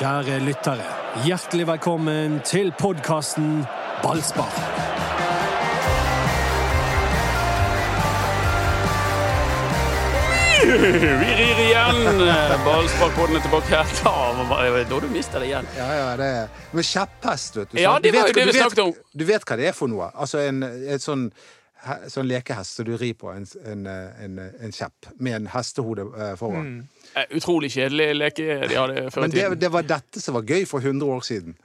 Kjære lyttere, hjertelig velkommen til podkasten Ballspar. Vi rir igjen! Ballsparkpodden er tilbake her. Da, da du mista det igjen. Ja, ja, det er Men kjepphest, vet du. Ja, det var jo det vi snakket om. Du vet hva det er for noe? Altså en, et sånn, sånn lekehest som du rir på, en, en, en, en kjepp med en hestehode eh, foran. Mm. Utrolig kjedelig leke de hadde før i Men det, det var dette som var gøy for 100 år siden.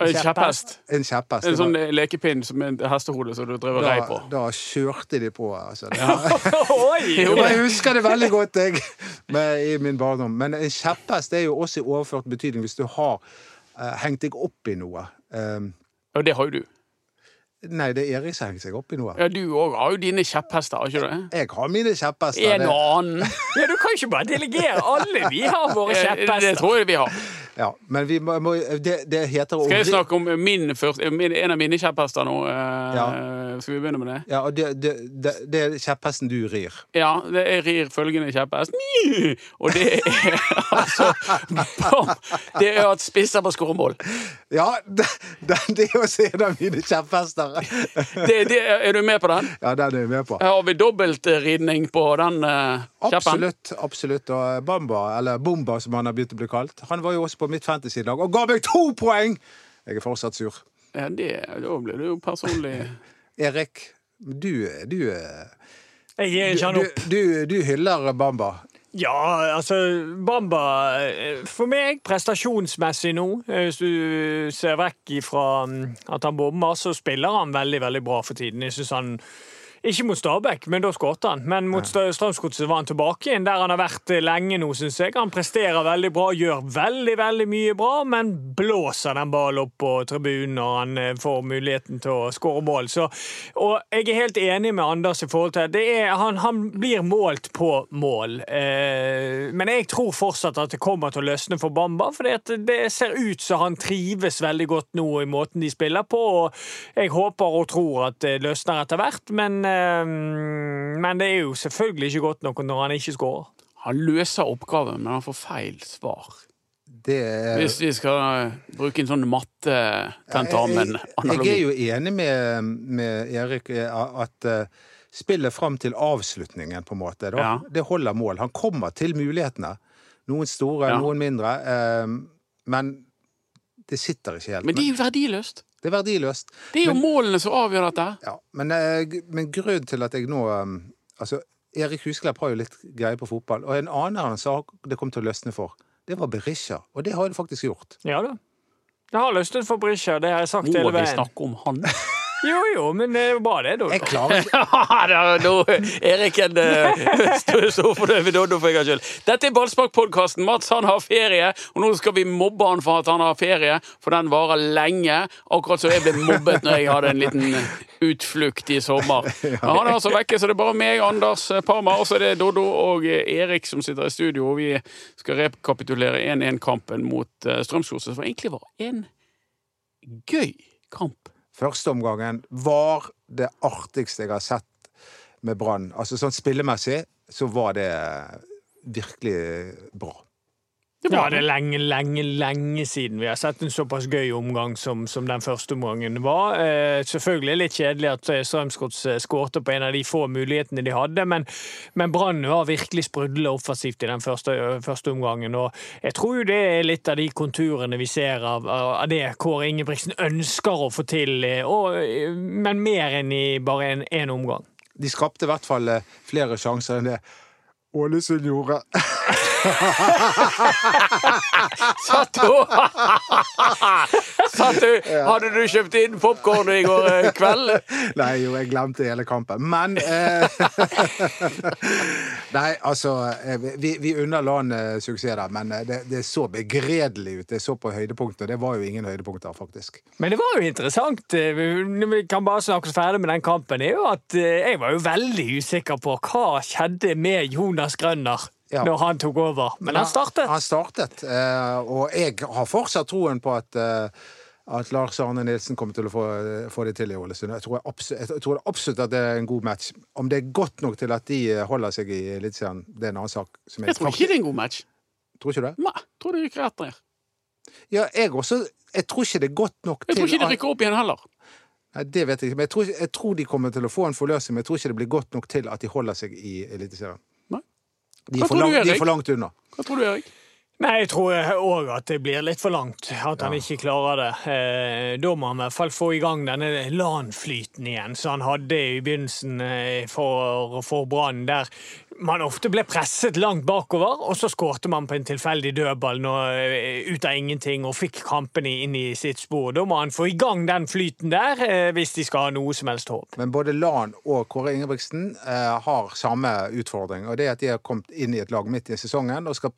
En Kjepphest. En kjepphest. En sånn lekepinn som en hestehode som du drev og rei på. da kjørte de på. Altså. Ja. Jo, jeg husker det veldig godt jeg, med, i min barndom. Men en kjepphest er jo også i overført betydning hvis du har uh, hengt deg opp i noe. Um, Og det har jo du. Nei, det er Erik som henger seg opp i noe. Ja, Du òg har jo dine kjepphester, har ikke du det? Jeg har mine kjepphester. En og annen. Ja, du kan ikke bare delegere. Alle vi har våre kjepphester. Det tror jeg vi har. Ja, men vi må, må det, det heter Skal jeg snakke om min første, min, en av mine kjepphester nå? eh, Ja. Skal vi begynne med det? Ja, og det, det, det, det er kjepphesten du rir. Ja, det jeg rir følgende kjepphest. Og det er altså! Det er at spisser på skåre mål. Ja, det, det, det er også en av mine kjepphester. Det, det, er du med på den? Ja, den er jeg med på. Har vi dobbeltridning på den uh, kjeppen. Absolutt. absolutt. Og Bamba, eller Bomba som han har begynt å bli kalt, han var jo også på mitt fantasy-lag og ga meg to poeng! Jeg er fortsatt sur. Ja, det, da blir du jo personlig Erik, du, du, Jeg gir ikke han du, du, du hyller Bamba. Ja, altså Bamba eh, For meg, prestasjonsmessig nå, eh, hvis du ser vekk ifra mm, at han bommer, så spiller han veldig, veldig bra for tiden. Jeg synes han ikke mot Stabæk, men da skåret han. Men mot. Strømsgodset var han tilbake igjen, der han har vært eh, lenge nå, syns jeg. Han presterer veldig bra, gjør veldig, veldig mye bra, men blåser den ballen opp på tribunen når han eh, får muligheten til å skåre mål. Så, og jeg er helt enig med Anders i forhold til det er, han, han blir målt på mål. Eh, men jeg tror fortsatt at det kommer til å løsne for Bamba, for det ser ut som han trives veldig godt nå i måten de spiller på. og Jeg håper og tror at det løsner etter hvert, men men det er jo selvfølgelig ikke godt nok når han ikke skårer. Han løser oppgaven, men han får feil svar. Det er Hvis vi skal eh, bruke en sånn Jeg, jeg er jo enig med, med Erik eh, at eh, spillet fram til avslutningen, på en måte, da, Ja. det holder mål. Han kommer til mulighetene. Noen store, Ja. noen mindre. eh, men det sitter ikke helt. Men det er jo verdiløst. Det er verdiløst. Det er jo Men- målene som avgjør dette. Ja, men, eh, men grunnen til at jeg nå um, Altså, Erik Husklepp har jo litt greie på fotball, og en annen han sa det kom til å løsne for, det var Berisha. Og det har det faktisk gjort. Ja da. Det har løsnet for Berisha, det har jeg sagt Må hele vi veien. snakke om han? Jo, jo, men det er jo bra, det, da. Jeg klarer ikke Ja, nå Eriken uh, står for det ved Doddo for en gangs skyld. Dette er Ballspark-podkasten. Mats han har ferie, og nå skal vi mobbe han for at han har ferie, for den varer lenge. Akkurat som jeg ble mobbet når jeg hadde en liten utflukt i sommer. Men han er altså vekke, så det er bare meg, Anders Parma, og så er det Doddo og Erik som sitter i studio, og vi skal rekapitulere 1-1-kampen mot Strømsgodset, som egentlig var en gøy kamp. Førsteomgangen var det artigste jeg har sett med Brann. Altså sånn spillemessig så var det virkelig bra. Det Ja, var det er lenge, lenge, lenge siden vi har sett en såpass gøy omgang som, som den første omgangen var. Eh, selvfølgelig litt kjedelig at Strømsgods skårte på en av de få mulighetene de hadde, men, men Brann var virkelig sprudlende offensivt i den første, første omgangen. Og jeg tror jo det er litt av de konturene vi ser av, av det Kåre Ingebrigtsen ønsker å få til, eh, og, eh, men mer enn i bare én omgang. De skapte i hvert fall eh, flere sjanser enn det Ålesund gjorde. Satt du Satt du Hadde du kjøpt inn popkorn i går eh, kveld? Nei, jo, jeg glemte hele kampen. Men eh, Nei, altså eh, Vi, vi unner landet suksess der, men eh, det, det så begredelig ut. Det så på høydepunkter. Det var jo ingen høydepunkter, faktisk. Men det var jo interessant. eh, Vi kan bare snakke oss ferdig med den kampen. er jo at eh, Jeg var jo veldig usikker på hva skjedde med Jonas Grønner Ja. når han tok over. Men han startet. Han startet, eh, og jeg har fortsatt troen på at eh, at Lars Arne Nilsen kommer til å få, få det til i Ålesund. Jeg tror, absolutt, jeg tror absolutt at det er en god match. Om det er godt nok til at de holder seg i Eliteserien, det er en annen sak. Som Jeg tror ikke det er en god match. Tror ikke du det? Nei, tror det rykker rett ned. Ja, jeg også Jeg tror ikke det er godt nok Jeg tror ikke de rykker opp igjen heller. Nei, Det vet jeg ikke, men jeg tror, jeg tror de kommer til å få en forløsning, men jeg tror ikke det blir godt nok til at de holder seg i Eliteserien. De er for, lang, de er for langt unna. Hva tror du, Erik? Nei, jeg tror òg at det blir litt for langt. At han ikke klarer det. Eh, da må han i hvert fall få i gang denne LAN-flyten igjen, som han hadde i begynnelsen eh, for, for Brann, der man ofte ble presset langt bakover, og så skårte man på en tilfeldig dødball eh, ut av ingenting og fikk kampene inn i sitt spor. Da må han få i gang den flyten der, eh, hvis de skal ha noe som helst håp. Men både Lan og Kåre Ingebrigtsen eh, har samme utfordring. Og det er at de har kommet inn i et lag midt i sesongen og skal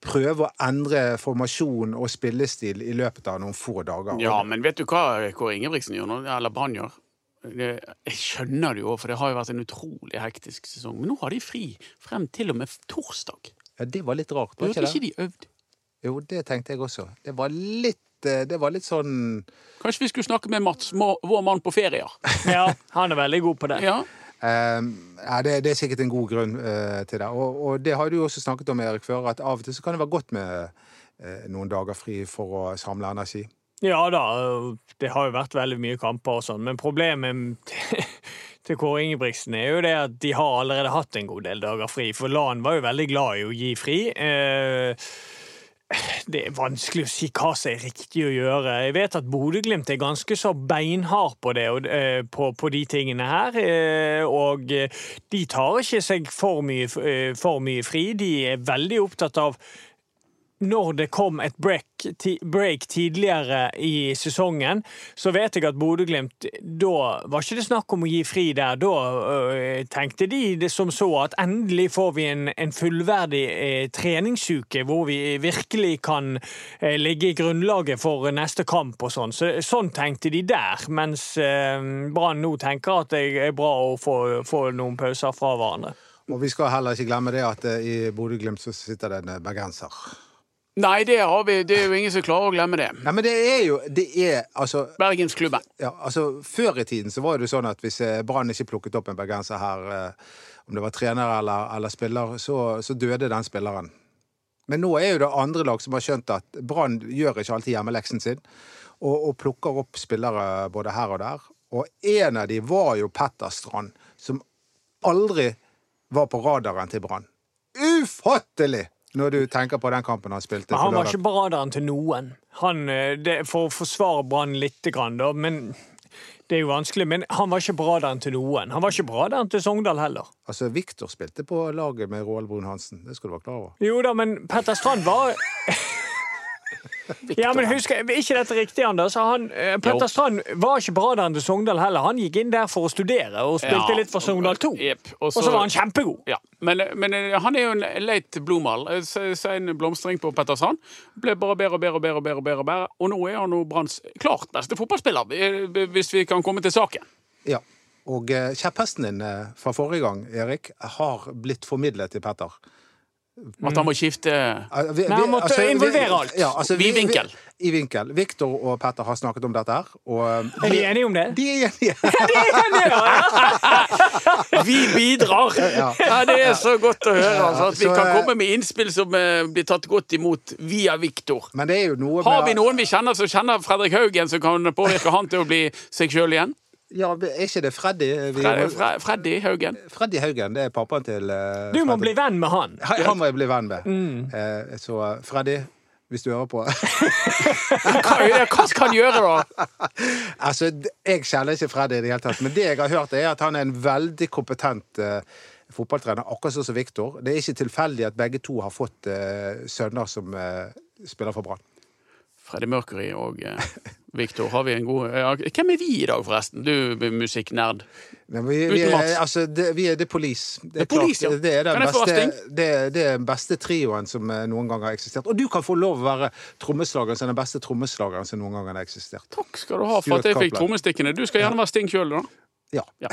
prøve å endre formasjon og spillestil i løpet av noen få dager. Ja, men vet du hva Kåre Ingebrigtsen gjør nå? Eller Brann gjør? Det, jeg skjønner det jo, for det har jo vært en utrolig hektisk sesong. Men nå har de fri frem til og med torsdag. Ja, det var litt rart, var ikke ikke de øvd? Jo, det tenkte jeg også. Det var litt, eh, det var litt sånn Kanskje vi skulle snakke med Mats, vår mann på ferier? Ja, han er veldig god på det. Ja. eh, ja, det, det er sikkert en god grunn uh, til det. Og, og det har du jo også snakket om, Erik, før, at av og til så kan det være godt med uh, noen dager fri for å samle energi. Ja da, det har jo vært veldig mye kamper og sånn, men problemet til Kåre Ingebrigtsen er jo det at de har allerede hatt en god del dager fri, for Lan var jo veldig glad i å gi fri. Eh, det er vanskelig å si hva som er riktig å gjøre. Jeg vet at Bodø-Glimt er ganske så beinhard på det, eh, på, på de tingene her. eh, Og de tar ikke seg for mye, for mye fri. De er veldig opptatt av når det kom et break, break tidligere i sesongen, så vet jeg at Bodø-Glimt Da var ikke det snakk om å gi fri der. Da øh, tenkte de det som så at endelig får vi en, en fullverdig eh, treningsuke hvor vi virkelig kan eh, legge grunnlaget for neste kamp og sånn. Så, sånn tenkte de der, mens eh, Brann nå tenker at det er bra å få, få noen pauser fra hverandre. Og vi skal heller ikke glemme det at eh, i Bodø-Glimt så sitter det en bergenser. Nei, det har vi. Det er jo ingen som klarer å glemme det. Nei, men det er jo Det er altså Bergensklubben. Ja, altså Før i tiden så var det jo sånn at hvis eh, Brann ikke plukket opp en bergenser her, eh, om det var trener eller, eller spiller, så, så døde den spilleren. Men nå er jo det andre lag som har skjønt at Brann gjør ikke alltid hjemmeleksen sin, og, og plukker opp spillere både her og der. Og en av de var jo Petter Strand, som aldri var på radaren til Brann. Ufattelig! Når du tenker på den kampen han spilte. Men han var ikke på radaren til noen. Han, eh, det, for å forsvare Brann litt, grann, da, men det er jo vanskelig. Men han var ikke på radaren til noen. Han var ikke på radaren til Sogndal heller. Altså, Viktor spilte på laget med Roald Brun Hansen. Det skal du være klar over. Jo da, men Petter Strand var Ja, men husk, ikke dette riktig, Anders? Han, eh, Petter Jo. Strand var ikke på radaren til Sogndal heller. Han gikk inn der for å studere og spilte Ja. litt for Sogndal 2. Yep. Og så var han kjempegod. Ja, men, men eh, han er jo en late bloomer. Eh, se- se en blomstring på Petter Strand. Ble bare bedre og bedre og bedre, bedre, og bedre, bedre. Og nå er han jo Branns klart beste fotballspiller, hvis vi kan komme til saken. Ja. Og kjepphesten din fra forrige gang, Erik, har blitt formidlet til Petter. At han må skifte Men vi- han måtte måtte involvere alt. Ja, altså, I vinkel. Vi, I vinkel. Viktor og Petter har snakket om dette her. Og eh, Er de enige om det? de er enige. Vi bidrar! Ja, Det er så godt å høre. Altså, at vi Så, kan eh, komme med innspill som eh, blir tatt godt imot via Viktor. Men det er jo noe Har vi noen vi kjenner som kjenner Fredrik Haugen, som kan påvirke han til å bli seg sjøl igjen? Ja, Er ikke det Freddy? Vi, Fre Fre Freddy Haugen. Freddy Haugen, det er pappaen til uh, Du må Freddy. bli venn med han. Han han må jeg bli venn med. Mm. Uh, så eh, Freddy, hvis du hører på Hva, hva skal han gjøre, da? Altså, Jeg kjenner ikke Freddy i det hele tatt, men det jeg har hørt, er at han er en veldig kompetent uh, fotballtrener, akkurat sånn som Viktor. Det er ikke tilfeldig at begge to har fått uh, sønner som uh, spiller for Brann. Freddy Mercury og eh, Victor. har vi en god ja, Hvem er vi i dag, forresten? Du musikknerd. Men vi, er, altså, det, vi er The Police. Det The er, klart, Police, ja. det er den beste, det, det er den beste trioen som eh, noen gang har eksistert. Og du kan få lov å være trommeslageren som den beste trommeslageren som noen gang har eksistert. Takk skal du ha for Stuart at jeg fikk trommestikkene. Du skal gjerne være Sting sjøl, da. Ja.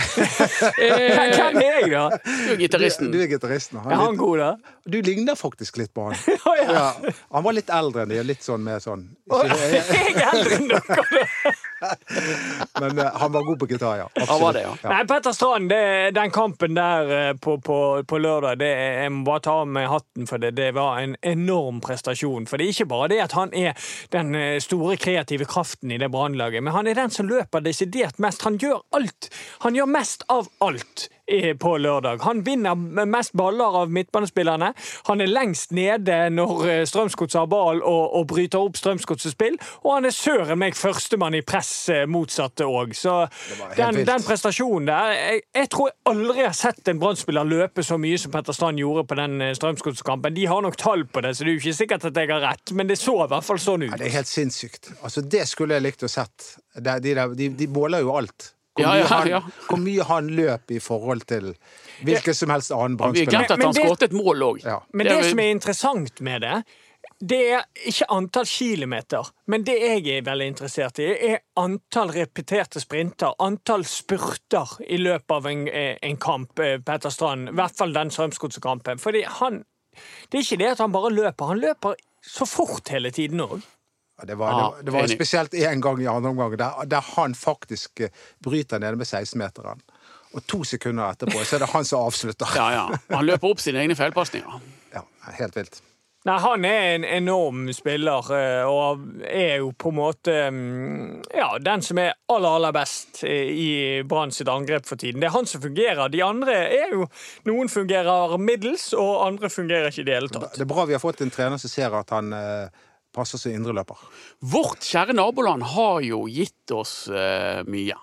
Eh, Hvem er jeg, da? du er gitaristen. Du er gitaristen. Han Er han litt- god, da? Du ligner faktisk litt på han. ja, ja. Ja. Han var litt eldre enn de, litt sånn med sånn Jeg er eldre enn dere. Men uh, han var god på gitar, ja. Han var det, ja. Ja. Nei, Petter Strand, det, den kampen der eh, på, på, på lørdag, det, jeg må bare ta av meg hatten for det. Det var en enorm prestasjon. For det er ikke bare det at han er den eh, store kreative kraften i det brannlaget, men han er den som løper desidert mest. Han gjør alt. Han gjør mest av alt eh, på lørdag. Han vinner mest baller av midtbanespillerne. Han er lengst nede når eh, Strømsgodset har ball og, og bryter opp Strømsgodsets spill, og han er søren meg førstemann i press eh, motsatte òg. Så den, den prestasjonen der jeg, jeg tror jeg aldri har sett en Brann-spiller løpe så mye som Petter Strand gjorde på den Strømsgodskampen. De har nok tall på det, så det er jo ikke sikkert at jeg har rett, men det så i hvert fall sånn ut. Ja, det er helt sinnssykt. Altså, det skulle jeg likt å sett. De, De, de, de måler jo alt. Hvor, Ja, mye ja, han, ja. hvor mye han løp i forhold til hvilken som helst annen Vi har at Men han det- skåret et mål òg. Ja. Men det som er interessant med det, det er ikke antall kilometer. Men det jeg er veldig interessert i, er antall repeterte sprinter. Antall spurter i løpet av en, eh, en kamp, eh, Petter Strand. I hvert fall den Strømsgodset-kampen. Fordi han Det er ikke det at han bare løper, han løper så fort hele tiden òg. Ja, Det var, ah, det var, det var spesielt én gang i andre omgang der, der han faktisk eh, bryter nede med 16-meteren. Og to sekunder etterpå så er det han som avslutter. Ja, ja. Han løper opp sine egne feilpasninger. Ja, helt vilt. Nei, han er en enorm spiller, eh, og er jo på en måte mm, ja, den som er aller, aller best eh, i Brann sitt angrep for tiden. Det er han som fungerer. De andre er jo Noen fungerer middels, og andre fungerer ikke i det hele tatt. Det er bra vi har fått en trener som ser at han passer som indreløper. Vårt kjære naboland har jo gitt oss uh, mye.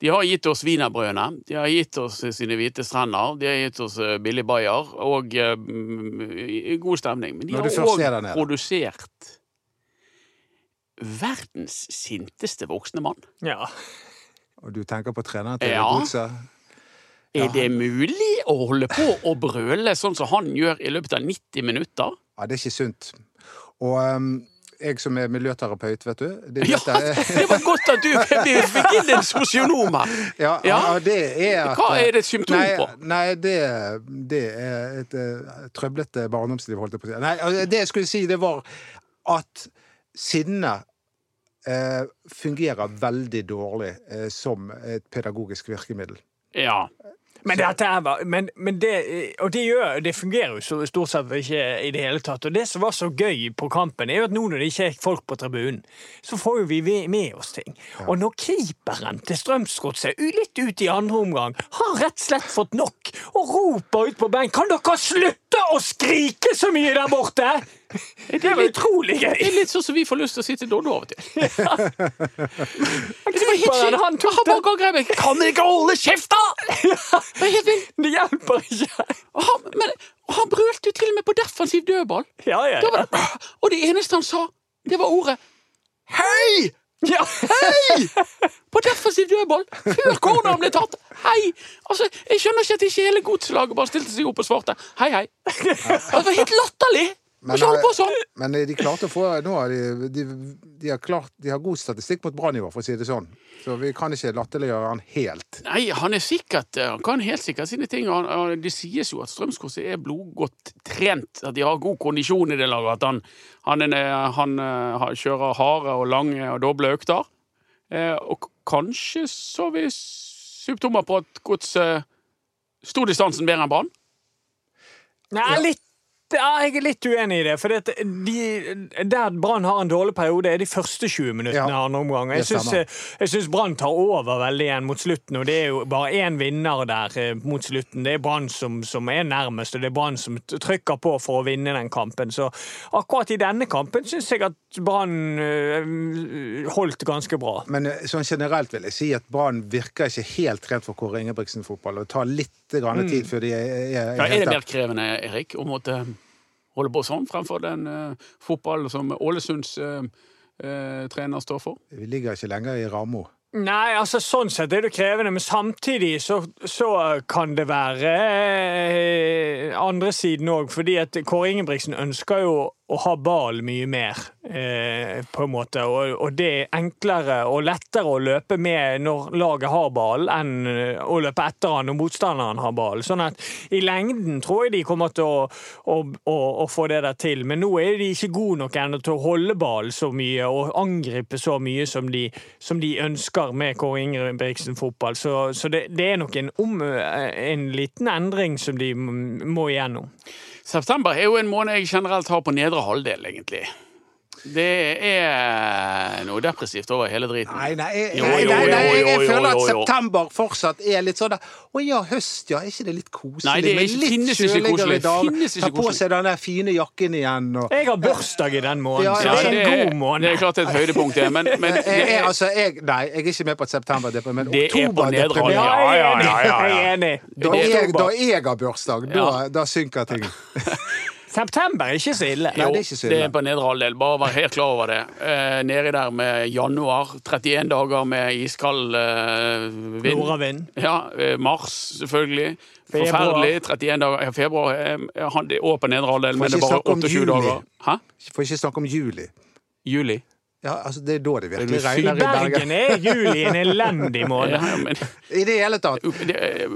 De har gitt oss wienerbrødene, de har gitt oss sine hvite strender, de har gitt oss uh, billig bayer og i- god stemning. Men de Når har òg produsert verdens sinteste voksne mann. Ja. Og du tenker på treneren til Ja. Godset? Er det mulig å holde på å brøle sånn som han gjør i løpet av 90 minutter? Ja, det er ikke sunt. Og um, jeg som er miljøterapeut, vet du det, Ja, det var godt at du fikk inn en sosionom her! Ja, Ja. det er at, Hva er det et symptom nei, på? Nei, det, det er et uh, trøblete barndomsliv, holdt jeg på å si. Nei, altså, det jeg skulle si, det var at sinne eh, fungerer veldig dårlig eh, som et pedagogisk virkemiddel. Ja. Men, er, men, men det, og det, gjør, det fungerer jo stort sett ikke i det hele tatt. Og det som var så gøy på kampen, er jo at nå når det ikke er folk på tribunen, så får jo vi med oss ting. Og når keeperen til Strømsgodset litt ut i andre omgang har rett og slett fått nok og roper ut på benken Kan dere slutte å skrike så mye der borte?! Det er utrolig gøy! Det er litt sånn som vi får lyst til å si til Doddo av og til. Keeperen, han tok Han bare greie meg. Kan ikke holde kjeft, da?! Det er helt vilt. Det hjelper ikke. Og han, men og han brølte jo til og med på defensiv dødball. Ja, ja, ja. det, og det eneste han sa, det var ordet Hei! ja. Hei! På defensiv dødball før corneren ble tatt. Hei! Altså, Jeg skjønner ikke at ikke hele godslaget bare stilte seg opp og svarte hei, hei. Det var helt latterlig! Ikke på sånn! men de klarte å få Nå har de, de, de, har klart, de har god statistikk mot bra nivå, for å si det sånn. Så vi kan ikke latterliggjøre han helt. Nei, han er sikkert Han kan helt sikkert sine ting. Han, Han, det sies jo at strømskorset er blodgodt trent. At de har god kondisjon i det laget. At han, han, er, han eh, kjører harde og lange og doble økter. Eh, og kanskje så vi symptomer på at Godset sto distansen bedre enn Brann. Nei, litt ja, jeg er litt uenig i det. For det, de, der Brann har en dårlig periode, er de første 20 minuttene Ja, av andre omgang. Jeg syns, syns Brann tar over veldig igjen mot slutten, og det er jo bare én vinner der eh, mot slutten. Det er Brann som, som er nærmest, og det er Brann som trykker på for å vinne den kampen. Så akkurat i denne kampen syns jeg at Brann øh, holdt ganske bra. Men eh, sånn generelt vil jeg si at Brann virker ikke helt trent for Kåre Ingebrigtsen-fotball. Og tar litt grann tid før de er, er, er, Ja, er det mer krevende, Erik, å måtte holde på sånn fremfor den uh, fotballen som Ålesunds uh, uh, trener står for? Vi ligger ikke lenger i ramma. Nei, altså sånn sett er det krevende, men samtidig så, så kan det være eh, andre siden òg. Fordi at Kåre Ingebrigtsen ønsker jo å ha ballen mye mer, eh, på en måte. Og, og, det er enklere og lettere å løpe med når laget har ball, enn eh, å løpe etter han når motstanderen har ball. Sånn at i lengden tror jeg de kommer til å, å, å, å få det der til. Men nå er de ikke gode nok ennå til å holde ball så mye og angripe så mye som de, som de ønsker med Kåre Ingebrigtsen fotball. Så, så det, det, er nok en, om, en liten endring som de må igjennom. September er jo en måned jeg generelt har på nedre halvdel, egentlig. Det er noe depressivt over hele driten. Nei, nei, jeg, jo, jo, nei, nei, jeg føler at september fortsatt er litt sånn Å ja, høst, ja. Er ikke det litt koselig? Nei, det er, ikke litt kjøligere dager. Ta på seg den der fine jakken igjen. Og... Jeg har bursdag i den måneden, ja, så det er en god måned. Det er klart det er et høydepunkt, det. Men, men det er, altså, jeg, nei, jeg er ikke med på et september men deprimert. Det er på nedre Ja, ja, ja, jeg er enig. Da jeg, da jeg har bursdag, da, da synker ting. September er ikke så ille. Jo, det er, ikke så ille. det er på nedre halvdel. Bare vær helt klar over det. Eh, nedi der med januar. 31 dager med iskald eh, vind. Nordavind. Ja, eh, mars, selvfølgelig. Februar. Forferdelig. 31 dager. Ja, februar det er også på nedre halvdel, men det er bare 28 dager. Hæ? Får ikke snakke om juli. Juli? Ja, altså Det er da det virkelig regner i Bergen. I Bergen er juli en elendig måned. Ja, men, I det hele tatt.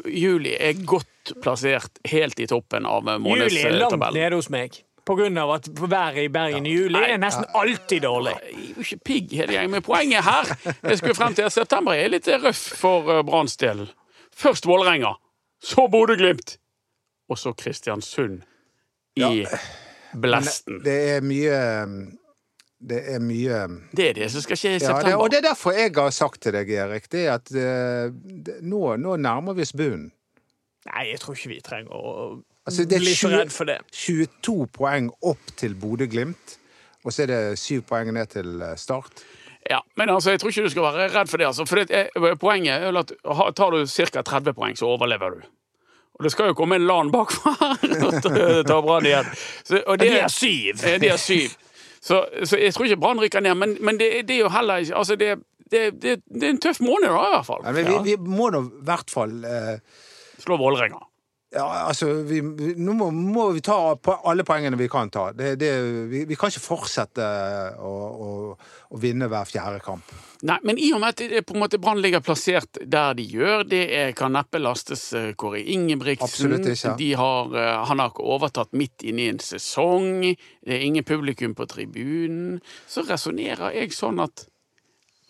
juli er godt plassert helt i toppen av månedstabellen. Juli er langt nede hos meg. På grunn av at været i Bergen i juli er nesten alltid dårlig. Jeg er jo ikke pigg hele gjengen, men poenget her Jeg skulle frem til at september er litt røff for eh, Branns del. Først Vålerenga, så Bodø-Glimt, og så Kristiansund i ja. blesten. Det er mye det er mye Det er det som skal skje i september. Ja, det, og det er derfor jeg har sagt til deg, Erik, det er at uh, det, nå, nå, nærmer vi oss bunnen. Nei, jeg tror ikke vi trenger å altså, bli så redd for det. 22 poeng opp til Bodø-Glimt, og så er det 7 poeng ned til eh, Start. Ja, men altså, jeg tror ikke du skal være redd for det. Altså, for det, eh, poenget er at tar du ca. 30 poeng, så overlever du. Og det skal jo komme en LAN bakfra og ta igjen. Og det, de har syv. De er syv. Så, så, jeg tror ikke Brann rykker ned, men, men det, det, er jo heller ikke altså det, det, det, er en tøff måned, da, i hvert fall. Ja, men vi, vi må nå i hvert fall eh... Slå Vålerenga. Ja, altså, vi, vi, Nå må, må, vi ta alle poengene vi kan ta. Det, det, vi, vi, kan ikke fortsette å, å, å, vinne hver fjerde kamp. Nei, men i og med at på en måte Brann ligger plassert der de gjør, det er, kan neppe lastes uh, Kåre Ingebrigtsen. Har, uh, han har ikke overtatt midt inne i en sesong. Det er ingen publikum på tribunen. Så resonnerer jeg sånn at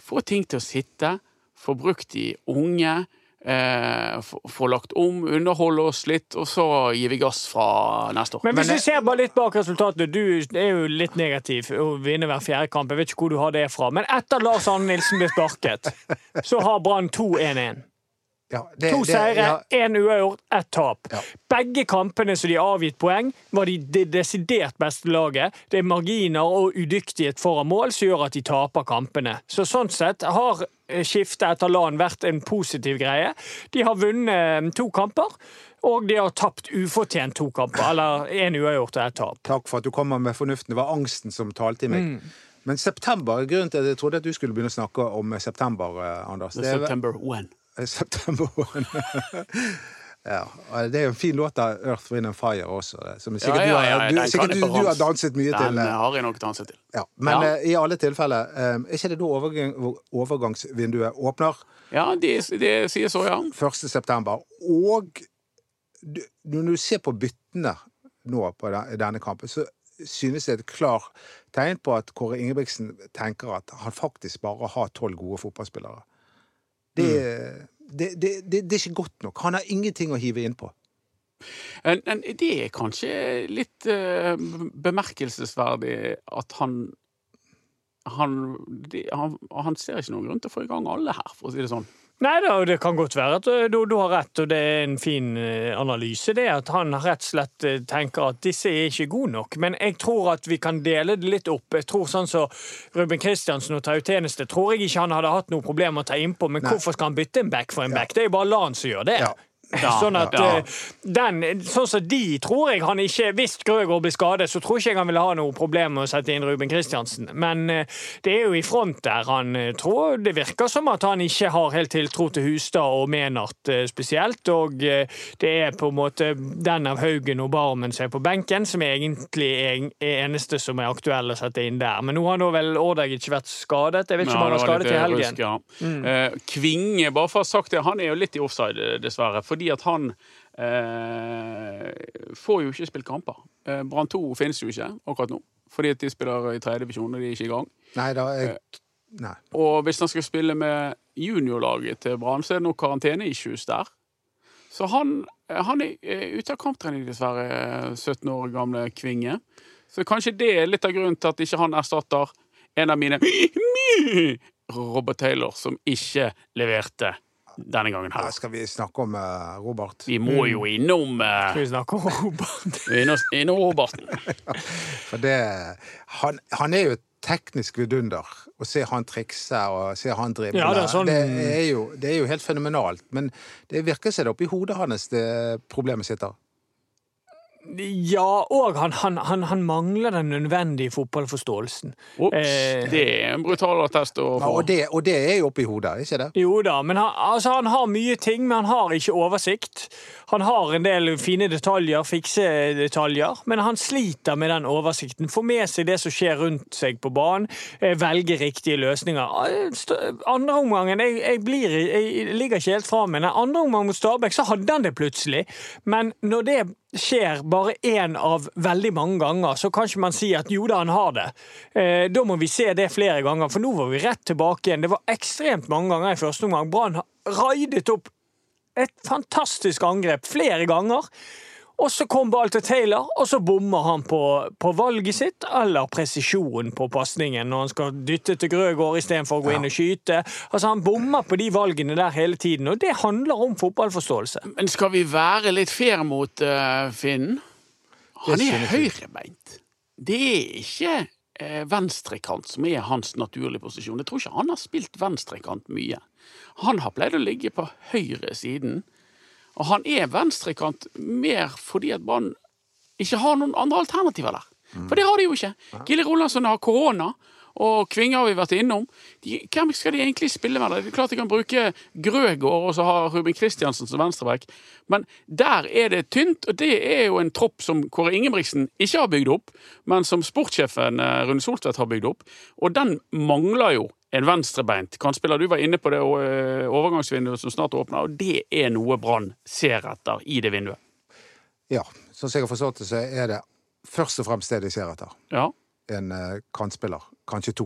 få ting til å sitte, få brukt de unge Eh, få lagt om, underholde oss litt, og så gir vi gass fra neste år. Men hvis vi ser bare litt bak resultatene, du er jo litt negativ å vinne hver fjerde kamp. Jeg vet ikke hvor du har det fra. Men etter Lars Arne Nilsen ble sparket, så har Brann 2-1-1. Ja, det, to seire, én ja. uavgjort, ett tap. Ja. Begge kampene som de har avgitt poeng, var de det desidert beste laget. Det er marginer og udyktighet foran mål som gjør at de taper kampene. Så Sånn sett har eh, skiftet etter LAN vært en positiv greie. De har vunnet eh, to kamper. Og de har tapt ufortjent to kamper, eller én uavgjort og ett tap. Takk for at du kommer med fornuften. Det var angsten som talte i meg. Mm. Men september, grunnen til at jeg trodde at du skulle begynne å snakke om september, eh, Anders The September when? September Ja, Det er jo en fin låt av Earth, Wind and Fire også, som sikkert, ja, ja, ja, du, har, du, sikkert du, du, har danset mye den til. Den har jeg nok danset til. Ja, men uh, i alle tilfeller, um, er ikke det da overgang, overgangsvinduet åpner? Ja, det, det sier så, ja. 1. september. Og når du ser på byttene nå på denne kampen, så synes det er et klart tegn på at Kåre Ingebrigtsen tenker at han faktisk bare har tolv gode fotballspillere. Det, mm. det, det, det, er ikke godt nok. Han har ingenting å hive innpå. Det er kanskje litt uh, bemerkelsesverdig at han han, de, han han, ser ikke noen grunn til å få i gang alle her, for å si det sånn. Nei da, det kan godt være at du, du, har rett, og det er en fin eh, analyse. Det at han rett og slett eh, tenker at disse er ikke gode nok. Men jeg tror at vi kan dele det litt opp. Jeg tror sånn som så Ruben Kristiansen og Tautjeneste, tror jeg ikke han hadde hatt noe problem å ta innpå, men Nei. hvorfor skal han bytte en back for en back? Det er jo bare LAN som gjør det. Ja. Ja, sånn at ja. eh, den, sånn som de tror jeg han ikke Hvis Grøgaard blir skadet, så tror ikke jeg han ville ha noe problem med å sette inn Ruben Kristiansen. Men eh, det er jo i front der han eh, tror Det virker som at han ikke har helt tiltro til Hustad og Menart spesielt. Og det er på en måte den av Haugen og Barmen som er på benken, som egentlig er eneste som er aktuell å sette inn der. Men nå har nå vel Ordagic vært skadet. Jeg vet ikke om han har skadet i helgen. rusk, ja. Eh, Kvinge, bare for å ha sagt det, han er jo litt i offside, dessverre. Fordi at han eh, får jo ikke spilt kamper. Eh, Brann 2 finnes jo ikke akkurat nå. Fordi at de spiller i tredje divisjon, og de er ikke i gang. Nei da, jeg Nei. Og hvis han skal spille med juniorlaget til Brann, så er det nok karanteneissues der. Så han, han er eh, ute av kamptrening, dessverre, eh, 17 år gamle Kvinge. Så kanskje det er litt av grunnen til at ikke han erstatter en av mine Robert Taylor, som ikke leverte denne gangen Ja, her. skal vi snakke om uh, Robert? Vi må jo innom uh, Skal vi snakke om Robert? innom, innom Roberten. For det Han, han er jo et teknisk vidunder. Å se han trikse og se han drible, Ja, det sånn- det, det er jo helt fenomenalt. Men det virker som det er oppi hodet hans det problemet sitter. Ja, og han, han, han, han mangler den nødvendige fotballforståelsen. Ops, Eh, det er en brutal attest å Ja, få. og, det, og det er jo oppi hodet, ikke det? Jo da, men han, altså, han har mye ting, men han har ikke oversikt. Han har en del fine detaljer, fikse detaljer, men han sliter med den oversikten. Får med seg det som skjer rundt seg på banen, eh, velger riktige løsninger. Eh, Andre omgangen jeg, jeg, blir, jeg ligger ikke helt fra meg. Andre omgang mot Stabæk så hadde han det plutselig, men når det skjer bare én av veldig mange ganger, så kan ikke man si at jo da, han har det. Eh, da må vi se det flere ganger, for nå var vi rett tilbake igjen. Det var ekstremt mange ganger i første omgang. Brann raidet opp et fantastisk angrep flere ganger. Og så kom ball til Taylor, og så bommer han på, på valget sitt, eller presisjonen på pasningen når han skal dytte til Grøgaard istedenfor å gå inn og skyte. Altså Han bommer på de valgene der hele tiden, og det handler om fotballforståelse. Men skal vi være litt fair mot uh, Finn? Han er høyrebeint. Det er ikke uh, venstrekant som er hans naturlige posisjon. Jeg tror ikke han har spilt venstrekant mye. Han har pleid å ligge på høyre siden. Og han er venstrekant mer fordi at Brann ikke har noen andre alternativer der. For det har de jo ikke. Gille Rolandsson har korona, og Kvinge har vi vært innom. De, hvem skal de egentlig spille med? Det er klart de kan bruke Grøgaard og så ha Ruben Kristiansen som venstreback, men der er det tynt, og det er jo en tropp som Kåre Ingebrigtsen ikke har bygd opp, men som sportssjefen eh, Rune Soltvedt har bygd opp, og den mangler jo en venstrebeint kantspiller. Du var inne på det eh, overgangsvinduet som snart åpner, og det er noe Brann ser etter i det vinduet. Ja. Sånn som jeg har forstått det, så er det først og fremst det de ser etter. Ja, En eh, kantspiller. Kanskje to.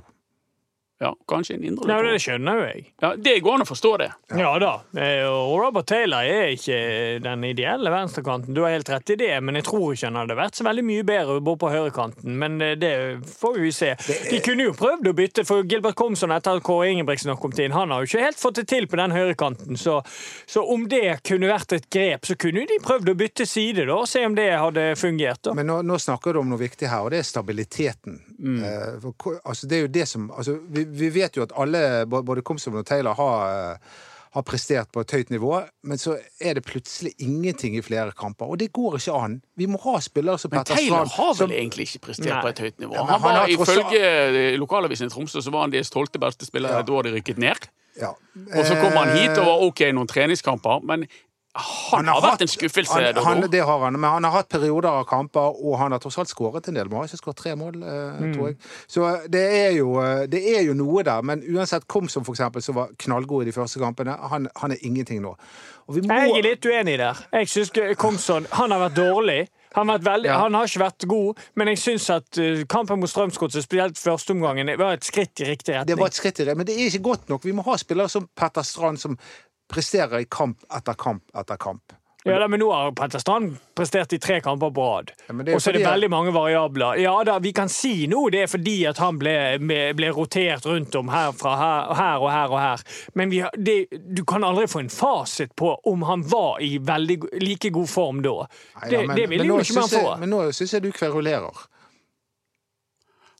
Ja kanskje en indre Nei, løper. Det skjønner jo jeg. Ja, det går an å forstå det. Ja da. eh, Og Robert Taylor er ikke den ideelle venstrekanten. Du har helt rett i det, men jeg tror ikke han hadde vært så veldig mye bedre å bo på høyrekanten. Men eh, det får vi se. De kunne jo prøvd å bytte, for Gilbert Komson etter at Kåre Ingebrigtsen har kommet inn, han har jo ikke helt fått det til på den høyrekanten. Så, så om det kunne vært et grep, så kunne de prøvd å bytte side da, og se om det hadde fungert. da. Men nå, nå snakker du om noe viktig her, og det er stabiliteten. Mm. Eh, for altså, det er jo det som altså, vi, vi vet jo at alle, både Komsom og Taylor, har, eh, har prestert på et høyt nivå, men så er det plutselig ingenting i flere kamper. Og det går ikke an. Vi må ha spillere som Men Taylor har vel som- egentlig ikke prestert Nei. på et høyt nivå. Ja, han han var har tross Ifølge lokalavisen i Tromsø så var han deres tolvte beste spiller Ja. et år de rykket ned. ja. Og så kom han hit og Eh, var OK i noen treningskamper, men han, har vært en skuffelse. han, han, det har han, men han har hatt perioder av kamper, og han har tross alt skåret en del. Men han har ikke skåret tre mål, eh, Mm. tror jeg. Så det er, jo, eh, det er jo noe der. Men uansett, Komsom, for eksempel, som var knallgod i de første kampene, han, han er ingenting nå. Og vi må, Jeg er litt uenig der. Jeg synes Komson han har vært dårlig. Han veldig, Ja. han har ikke vært god, men jeg syns at uh, kampen mot Strømsgodset, spesielt førsteomgangen, var et skritt i riktig retning. Det var et skritt i det, men det er ikke godt nok. Vi må ha spillere som Petter Strand, som presterer i kamp etter kamp etter kamp. Ja, da, men nå har Strand prestert i tre kamper på rad. Ja, det og så er det veldig mange variabler. Ja da, vi kan si nå det er fordi at han ble, ble, rotert rundt om her, her, her og her og her. Men vi, det, du kan aldri få en fasit på om han var i veldig like god form da. Nei, det, ja, men- det vil men jo ikke man få. Men nå syns jeg du kverulerer.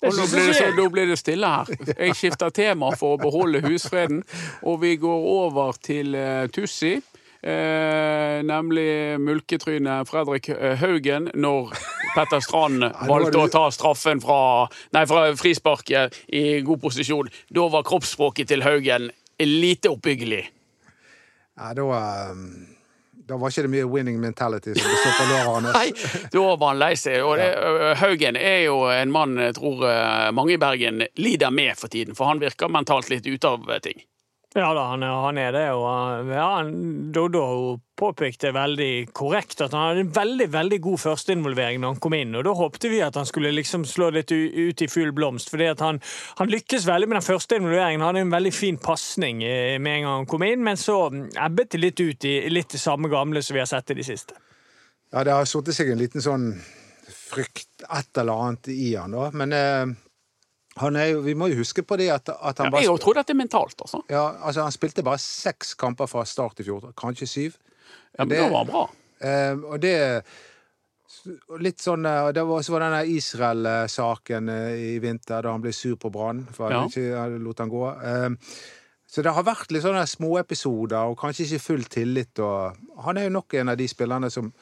Og nå blir, det, så, nå blir det stille her. Jeg skifter tema for å beholde husfreden, og vi går over til uh, Tussi. Eh, nemlig mulketrynet Fredrik eh, Haugen når Petter Strand valgte å ta straffen fra, nei, fra frisparket i god posisjon. Da var kroppsspråket til Haugen lite oppbyggelig. Ja, da, um, da var ikke det mye winning mentality som står på låra hans. Nei, da var han lei seg. Og det, Haugen er jo en mann jeg tror mange i Bergen lider med for tiden, for han virker mentalt litt ute av ting. Ja da, han han er det. Og uh, ja, Doddo påpekte veldig korrekt at han hadde en veldig veldig god førsteinvolvering når han kom inn. og Da håpte vi at han skulle liksom slå litt ut i full blomst. at han, han lykkes veldig med den første involveringen. Han hadde en veldig fin pasning eh, med en gang han kom inn, men så ebbet det litt ut i litt det samme gamle som vi har sett i de siste. Ja, det har satt seg en liten sånn frykt, et eller annet i han, da. Men eh, jo, vi må jo huske på det at, at han Ja, bare jeg trodde at det er mentalt, altså. ja, altså, Han spilte bare seks kamper fra start i fjor, kanskje syv. Ja, men Det- det var bra. Eh, og det Litt sånn eh, Det var også denne Israel-saken eh, i vinter, da han ble sur på Brann for Ja. han ikke lot han gå. Eh, Så det har vært litt sånne småepisoder og kanskje ikke full tillit. Han er jo nok en av de spillerne som,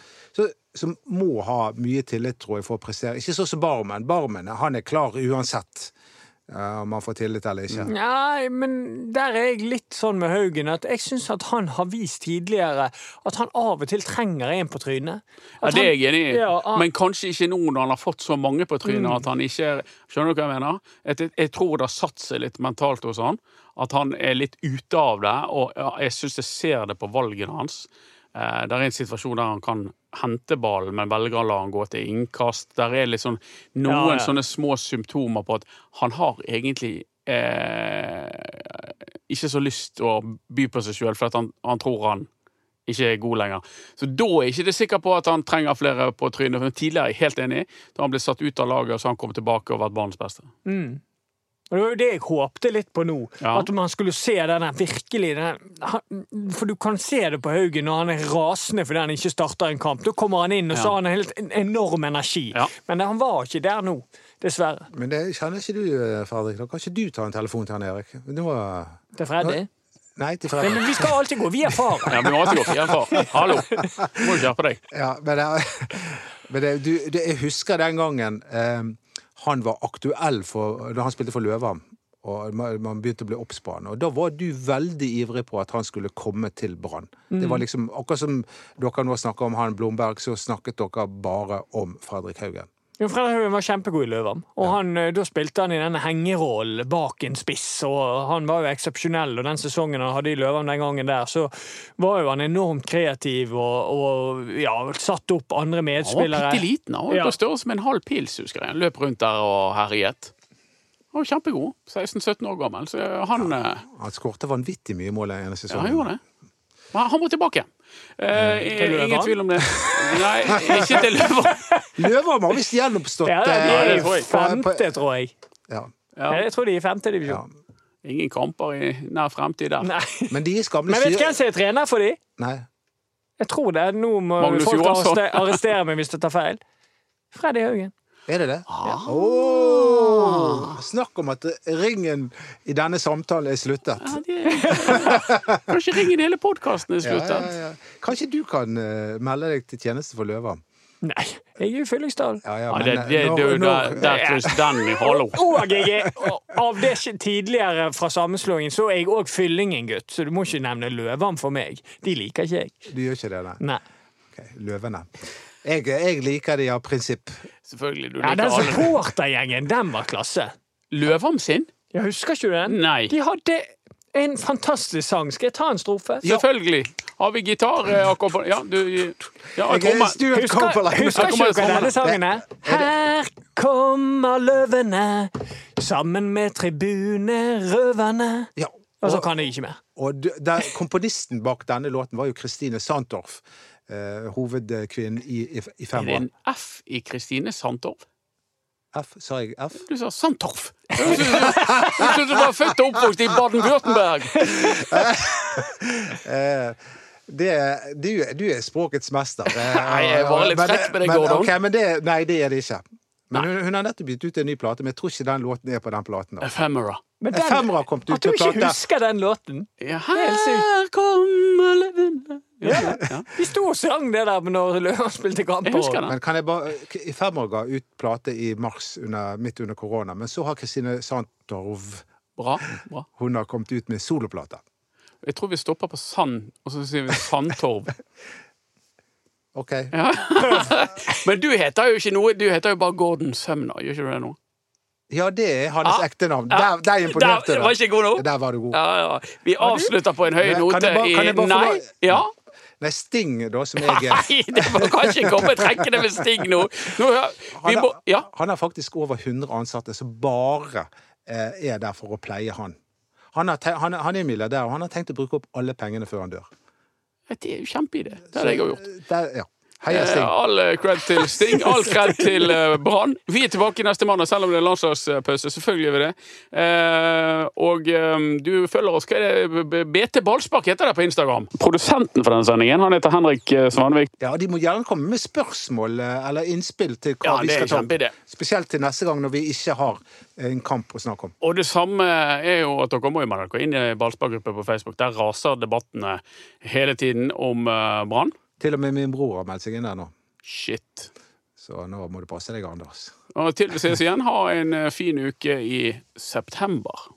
som må ha mye tillit, tror jeg, for å prestere. Ikke sånn som Barmen. Barmen han er klar uansett om han får tillit eller ikke. Nei, men der er jeg litt sånn med Haugen at jeg syns at han har vist tidligere at han av og til trenger en på trynet. Ja, det er jeg enig i, Ja, han- men kanskje ikke nå når han har fått så mange på trynet at han ikke Skjønner du hva jeg mener? Jeg, jeg, jeg tror det har satt seg litt mentalt hos han. At han er litt ute av det, og jeg syns jeg ser det på valgene hans. Eh, det er en situasjon der han kan hente ballen, men velger å la han gå til innkast. Der er sånn noen Ja, ja. sånne små symptomer på at han har egentlig eh, ikke så lyst til å by på seg sjøl, for han, han tror han ikke er god lenger. Så da er ikke det sikker på at han trenger flere på trynet. Men tidligere er jeg helt enig. Da han ble satt ut av laget, og så han kom tilbake og vært banens beste. Og Det var jo det jeg håpte litt på nå. Ja. At man skulle se den virkelig denne, For du kan se det på Haugen når han er rasende fordi han ikke starter en kamp. Da kommer han inn, og så Ja. har han en helt enorm energi. Ja. Men han var ikke der nå, dessverre. Men det kjenner ikke du, eh, Fredrik. Da kan ikke du ta en telefon til han Erik? Nå, eh, Til Freddy. nei, til Fredrik. men vi skal alltid gå via far. Ja, vi må alltid gå via far. Hallo! Du må skjerpe deg. Ja, men, det, men det, du, det, jeg husker den gangen eh, han var aktuell for, da han spilte for Løva. Og man begynte å bli obs på han. Og da var du veldig ivrig på at han skulle komme til Brann. Det var liksom, Akkurat som dere nå snakker om han Blomberg, så snakket dere bare om Fredrik Haugen. Jo, Fredrik Haugen var kjempegod i Løvam. Og han, eh, da spilte han i denne hengerollen bak en spiss, og han var jo eksepsjonell. Og den sesongen han hadde i Løvam den gangen der, så var jo han enormt kreativ og, og ja, satt opp andre Han var medspillere. bitte liten. Han var Ja. på størrelse med en halv pils, husker jeg. Han løp rundt der og herjet. Han var kjempegod. 16-17 år gammel. Så han ja, Han skårte vanvittig mye mål den ene sesongen. Ja, han gjorde det. Men han må tilbake. Eh, ingen tvil om det. Nei, ikke til Løvan. Løvam har visst gjenoppstått Ja, de eh, er i det på- på- femte, tror jeg. Ja, Ja, Jeg tror de er i femte ja. divisjon. ingen kamper i nær fremtid der. Nei. Men de Men vet du hvem som er trener for de? Nei. Jeg tror det. Nå må Magnus folk Johansson. arrestere, meg hvis jeg tar feil. Freddy Haugen. Er det det? Ah. Snakk om at ringen i denne samtalen er sluttet. Ja, det... Kanskje ringe hele podkasten er sluttet. ja, ja. Kanskje du kan eh, melde deg til tjeneste for Løvam? Nei, jeg er jo Fyllingsdal. Ja, ja, Ja, det, er det, der, der den vi hallo. Og jeg er, av det tidligere fra sammenslåingen, så er jeg òg Fyllingen-gutt, så du må ikke nevne løvene for meg. De liker ikke jeg. Du gjør ikke det, nei? Nei. Ok, løvene. Jeg, jeg liker de av prinsipp. Selvfølgelig. Du liker Ja, den supportergjengen, den var klasse. Løvam sin? Jeg husker ikke du den? Nei. De hadde en fantastisk sang. Skal jeg ta en strofe? Selvfølgelig. Har vi gitar? eh, Ja, du Ja, er Husker, husker ikke du dere denne sangen? her? Her kommer løvene, sammen med tribunerøverne. Ja, Og så kan jeg ikke mer. og der, komponisten bak denne låten var jo Kristine Sandtorf. Eh, hovedkvinnen i, i, i Er det en F i Kristine Sandtorf? F, sa jeg F? Du sa Sandtorf! Du trodde du var født og oppvokst i Baden-Würtemberg! Eh, det, du, du er språkets mester. Eh, Nei, jeg var litt men frekk med det, Gordon. Okay, men det, nei, det er det ikke. Men hun, hun har nettopp gitt ut en ny plate, men jeg tror ikke den låten er på den platen. Ephemera. Men Ephemera kom ut At du ikke plate. husker den låten Ja, her kommer løvene Ja, ja. Vi sto og sang det der når Løven spilte kamper. Det. Men kan jeg bare I Femmer ga ut plate i mars under, midt under korona, men så har Kristine Sandtorv Bra. bra. hun har kommet ut med soloplate. Jeg tror vi stopper på Sand, og så sier vi Sandtorv. OK. Men du heter jo ikke noe Du heter jo bare Gordon Sumner, gjør ikke du det nå? Ja, det er hans Ah, ekte navn. ja. Der, der imponerte Der var ikke god nok? Der var du god. Ja, ja. Vi avslutter på en høy note kan jeg bare- kan jeg bare i Nei? Ja? Nei, Sting, da, som jeg er Nei, det må kanskje komme trekkende med Sting nå. nå vi han, har, ja. han har faktisk over 100 ansatte som bare eh, er der for å pleie han. Han, har han, han er milliardær, og han har tenkt å bruke opp alle pengene før han dør. Det er jo kjempeidé. Det hadde jeg òg gjort. Der, ja. Heia Eh, Sting. All eh, cred til Sting, all cred til eh, Brann. Vi er tilbake neste mandag, selv om det er landslagspause. Selvfølgelig gjør vi det. Eh, og eh, du følger oss. Hva er det? BT Ballspark heter det på Instagram. Produsenten for denne sendingen han heter Henrik eh, Svanvik. Ja, De må gjerne komme med spørsmål eh, eller innspill til hva Ja, vi det skal ta opp. Spesielt til neste gang når vi ikke har en kamp å snakke om. Og det samme er jo at dere må jo melde dere inn i ballsparkgruppe på Facebook. Der raser debattene hele tiden om eh, Brann. Til og med min bror har meldt seg inn der nå. Shit. Så nå må du passe deg, Anders. Og til vi ses igjen, ha en eh, fin uke i september.